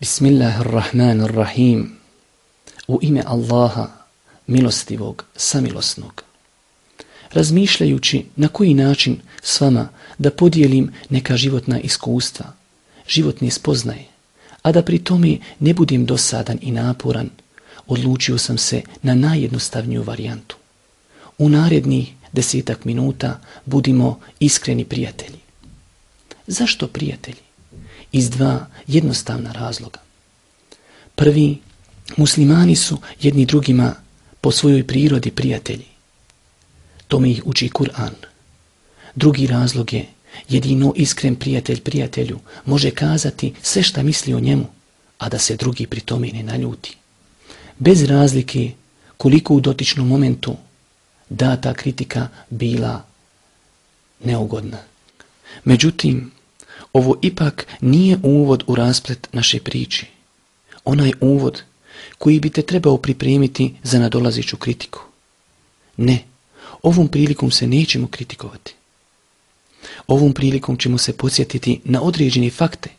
Bismillahirrahmanirrahim rahim U ime Allaha, milostivog, samilosnog. Razmišljajući na koji način s vama da podijelim neka životna iskustva, životne spoznaje, a da pri tome ne budem dosadan i naporan, odlučio sam se na najjednostavniju varijantu. U narednih desetak minuta budimo iskreni prijatelji. Zašto prijatelji? iz dva jednostavna razloga. Prvi, muslimani su jedni drugima po svojoj prirodi prijatelji. mi ih uči Kur'an. Drugi razlog je, jedino iskren prijatelj prijatelju može kazati sve šta misli o njemu, a da se drugi pri tome ne naljuti. Bez razlike koliko u dotičnom momentu da ta kritika bila neugodna. Međutim, ovo ipak nije uvod u rasplet naše priče. Onaj uvod koji bi te trebao pripremiti za nadolaziću kritiku. Ne, ovom prilikom se nećemo kritikovati. Ovom prilikom ćemo se podsjetiti na određene fakte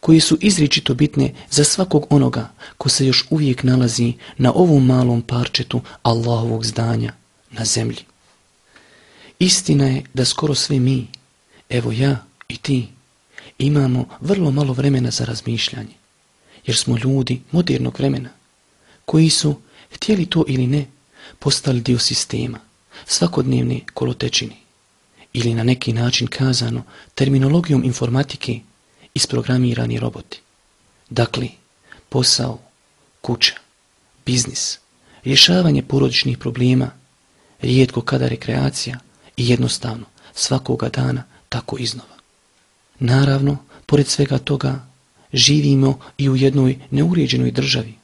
koje su izričito bitne za svakog onoga ko se još uvijek nalazi na ovom malom parčetu Allahovog zdanja na zemlji. Istina je da skoro sve mi, evo ja i ti, imamo vrlo malo vremena za razmišljanje, jer smo ljudi modernog vremena, koji su, htjeli to ili ne, postali dio sistema, svakodnevne kolotečine, ili na neki način kazano terminologijom informatike isprogramirani roboti. Dakle, posao, kuća, biznis, rješavanje porodičnih problema, rijetko kada rekreacija i jednostavno svakoga dana tako iznova. Naravno, pored svega toga, živimo i u jednoj neuređenoj državi.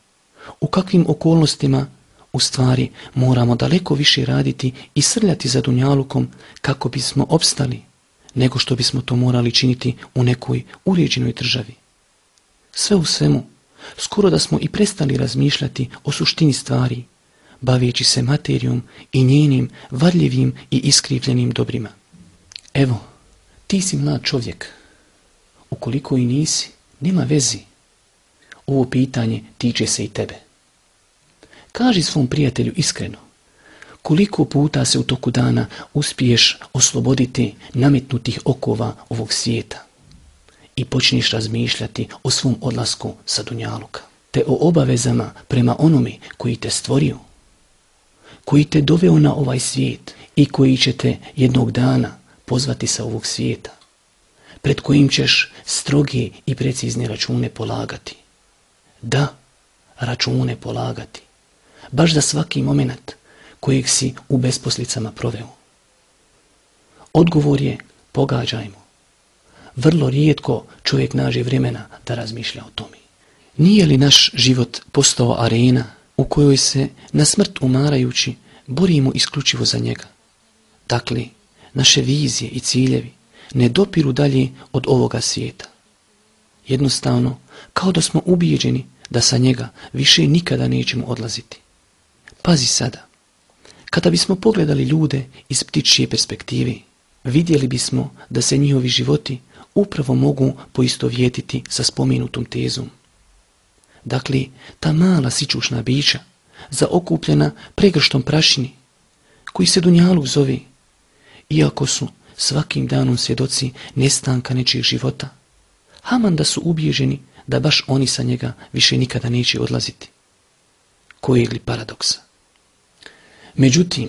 U kakvim okolnostima u stvari moramo daleko više raditi i srljati za dunjalukom kako bismo opstali, nego što bismo to morali činiti u nekoj uređenoj državi. Sve u svemu, skoro da smo i prestali razmišljati o suštini stvari, baveći se materijom i njenim varljivim i iskrivljenim dobrima. Evo, ti si mlad čovjek, ukoliko i nisi, nema vezi. Ovo pitanje tiče se i tebe. Kaži svom prijatelju iskreno koliko puta se u toku dana uspiješ osloboditi nametnutih okova ovog svijeta i počneš razmišljati o svom odlasku sa Dunjaluka, te o obavezama prema onome koji te stvorio, koji te doveo na ovaj svijet i koji će te jednog dana pozvati sa ovog svijeta pred kojim ćeš strogi i precizne račune polagati. Da, račune polagati. Baš za svaki moment kojeg si u besposlicama proveo. Odgovor je pogađajmo. Vrlo rijetko čovjek naže vremena da razmišlja o tome. Nije li naš život postao arena u kojoj se na smrt umarajući borimo isključivo za njega? Dakle, naše vizije i ciljevi ne dopiru dalje od ovoga svijeta. Jednostavno, kao da smo ubijeđeni da sa njega više nikada nećemo odlaziti. Pazi sada, kada bismo pogledali ljude iz ptičije perspektive, vidjeli bismo da se njihovi životi upravo mogu poistovjetiti sa spomenutom tezom. Dakle, ta mala sičušna bića, zaokupljena pregrštom prašini, koji se Dunjaluk zove, iako su svakim danom svjedoci nestanka nečijeg života. Haman da su ubiježeni da baš oni sa njega više nikada neće odlaziti. Koji je li paradoksa? Međutim,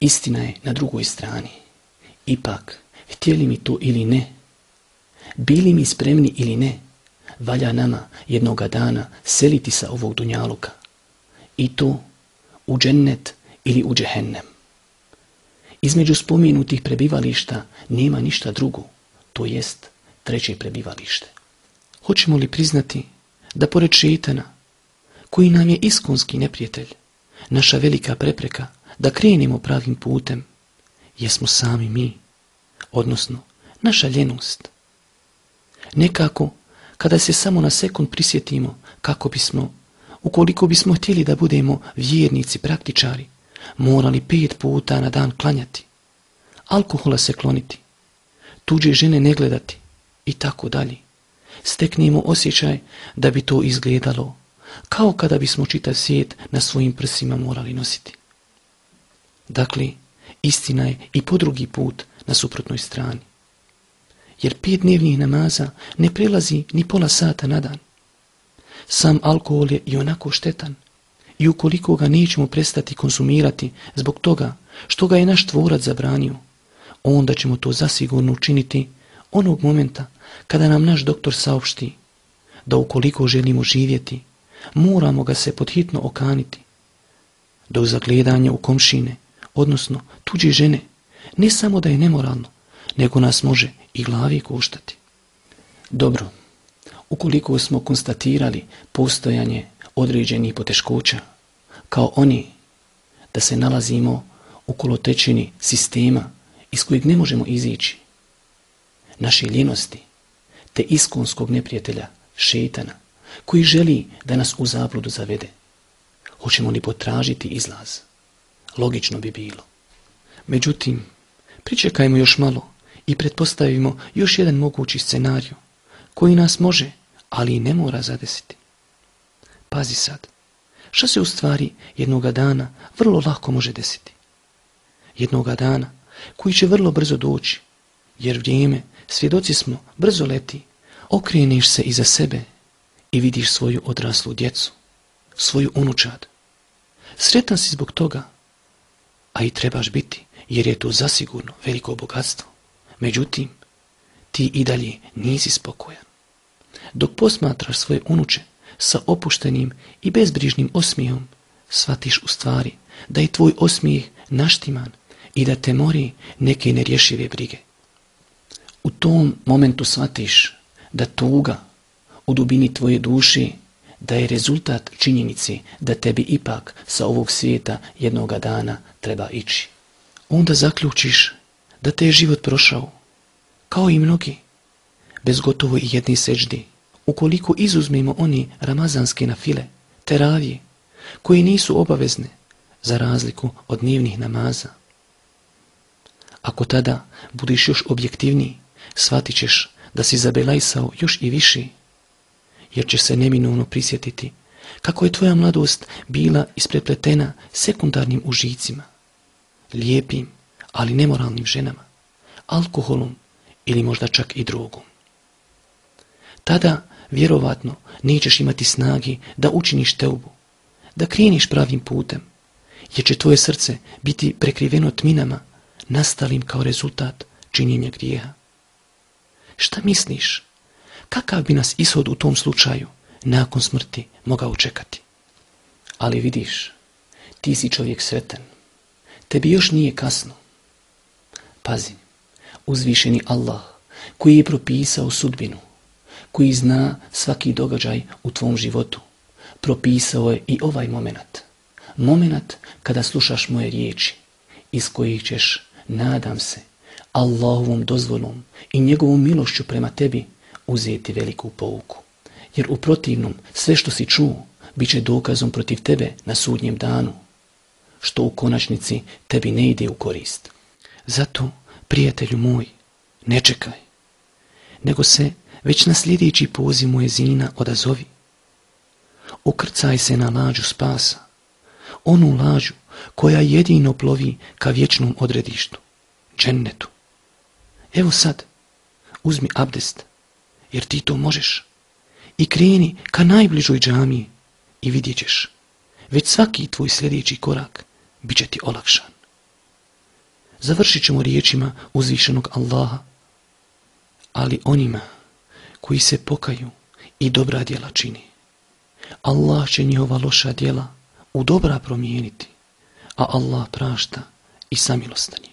istina je na drugoj strani. Ipak, htjeli mi to ili ne, bili mi spremni ili ne, valja nama jednoga dana seliti sa ovog dunjaluka. I to u džennet ili u džehennem. Između spomenutih prebivališta nema ništa drugo, to jest treće prebivalište. Hoćemo li priznati da pored šetana, koji nam je iskonski neprijatelj, naša velika prepreka da krenemo pravim putem, jesmo sami mi, odnosno naša ljenost. Nekako, kada se samo na sekund prisjetimo kako bismo, ukoliko bismo htjeli da budemo vjernici praktičari, morali pet puta na dan klanjati, alkohola se kloniti, tuđe žene ne gledati i tako dalje. Steknemo osjećaj da bi to izgledalo kao kada bismo čitav svijet na svojim prsima morali nositi. Dakle, istina je i po drugi put na suprotnoj strani. Jer pet dnevnih namaza ne prelazi ni pola sata na dan. Sam alkohol je i onako štetan i ukoliko ga nećemo prestati konzumirati zbog toga što ga je naš tvorac zabranio, onda ćemo to zasigurno učiniti onog momenta kada nam naš doktor saopšti da ukoliko želimo živjeti, moramo ga se podhitno okaniti. Dok zagledanje u komšine, odnosno tuđe žene, ne samo da je nemoralno, nego nas može i glavi koštati. Dobro, ukoliko smo konstatirali postojanje određenih poteškoća, kao oni da se nalazimo u kolotečini sistema iz kojeg ne možemo izići, naše ljenosti, te iskonskog neprijatelja, šetana, koji želi da nas u zabludu zavede. Hoćemo li potražiti izlaz? Logično bi bilo. Međutim, pričekajmo još malo i pretpostavimo još jedan mogući scenariju koji nas može, ali i ne mora zadesiti. Pazi sad, što se u stvari jednoga dana vrlo lako može desiti? Jednoga dana koji će vrlo brzo doći, jer vrijeme, svjedoci smo, brzo leti, okreniš se iza sebe i vidiš svoju odraslu djecu, svoju unučad. Sretan si zbog toga, a i trebaš biti, jer je to zasigurno veliko bogatstvo. Međutim, ti i dalje nisi spokojan. Dok posmatraš svoje unuče, sa opuštenim i bezbrižnim osmijom shvatiš u stvari da je tvoj osmijeh naštiman i da te mori neke nerješive brige. U tom momentu shvatiš da tuga u dubini tvoje duši da je rezultat činjenici da tebi ipak sa ovog svijeta jednoga dana treba ići. Onda zaključiš da te je život prošao, kao i mnogi, bez gotovo i jedni seđdi, ukoliko izuzmimo oni ramazanske nafile, teravije, koji nisu obavezne za razliku od dnevnih namaza. Ako tada budiš još objektivniji, shvatit ćeš da si zabelajsao još i više, jer će se neminovno prisjetiti kako je tvoja mladost bila isprepletena sekundarnim užicima, lijepim, ali nemoralnim ženama, alkoholom ili možda čak i drogom. Tada vjerovatno nećeš imati snage da učiniš teubu, da kreniš pravim putem, jer će tvoje srce biti prekriveno tminama nastalim kao rezultat činjenja grijeha. Šta misliš? Kakav bi nas ishod u tom slučaju nakon smrti mogao čekati? Ali vidiš, ti si čovjek sretan. Tebi još nije kasno. Pazi, uzvišeni Allah koji je propisao sudbinu koji zna svaki događaj u tvom životu. Propisao je i ovaj moment. Moment kada slušaš moje riječi, iz kojih ćeš, nadam se, Allahovom dozvolom i njegovom milošću prema tebi uzeti veliku pouku. Jer u protivnom sve što si čuo bit će dokazom protiv tebe na sudnjem danu, što u konačnici tebi ne ide u korist. Zato, prijatelju moj, ne čekaj, nego se već na sljedeći poziv mu je zina odazovi. Ukrcaj se na lađu spasa, onu lađu koja jedino plovi ka vječnom odredištu, džennetu. Evo sad, uzmi abdest, jer ti to možeš, i kreni ka najbližoj džamiji i vidjet ćeš, već svaki tvoj sljedeći korak bit će ti olakšan. Završit ćemo riječima uzvišenog Allaha, ali onima koji se pokaju i dobra djela čini. Allah će njihova loša djela u dobra promijeniti, a Allah prašta i samilostanje.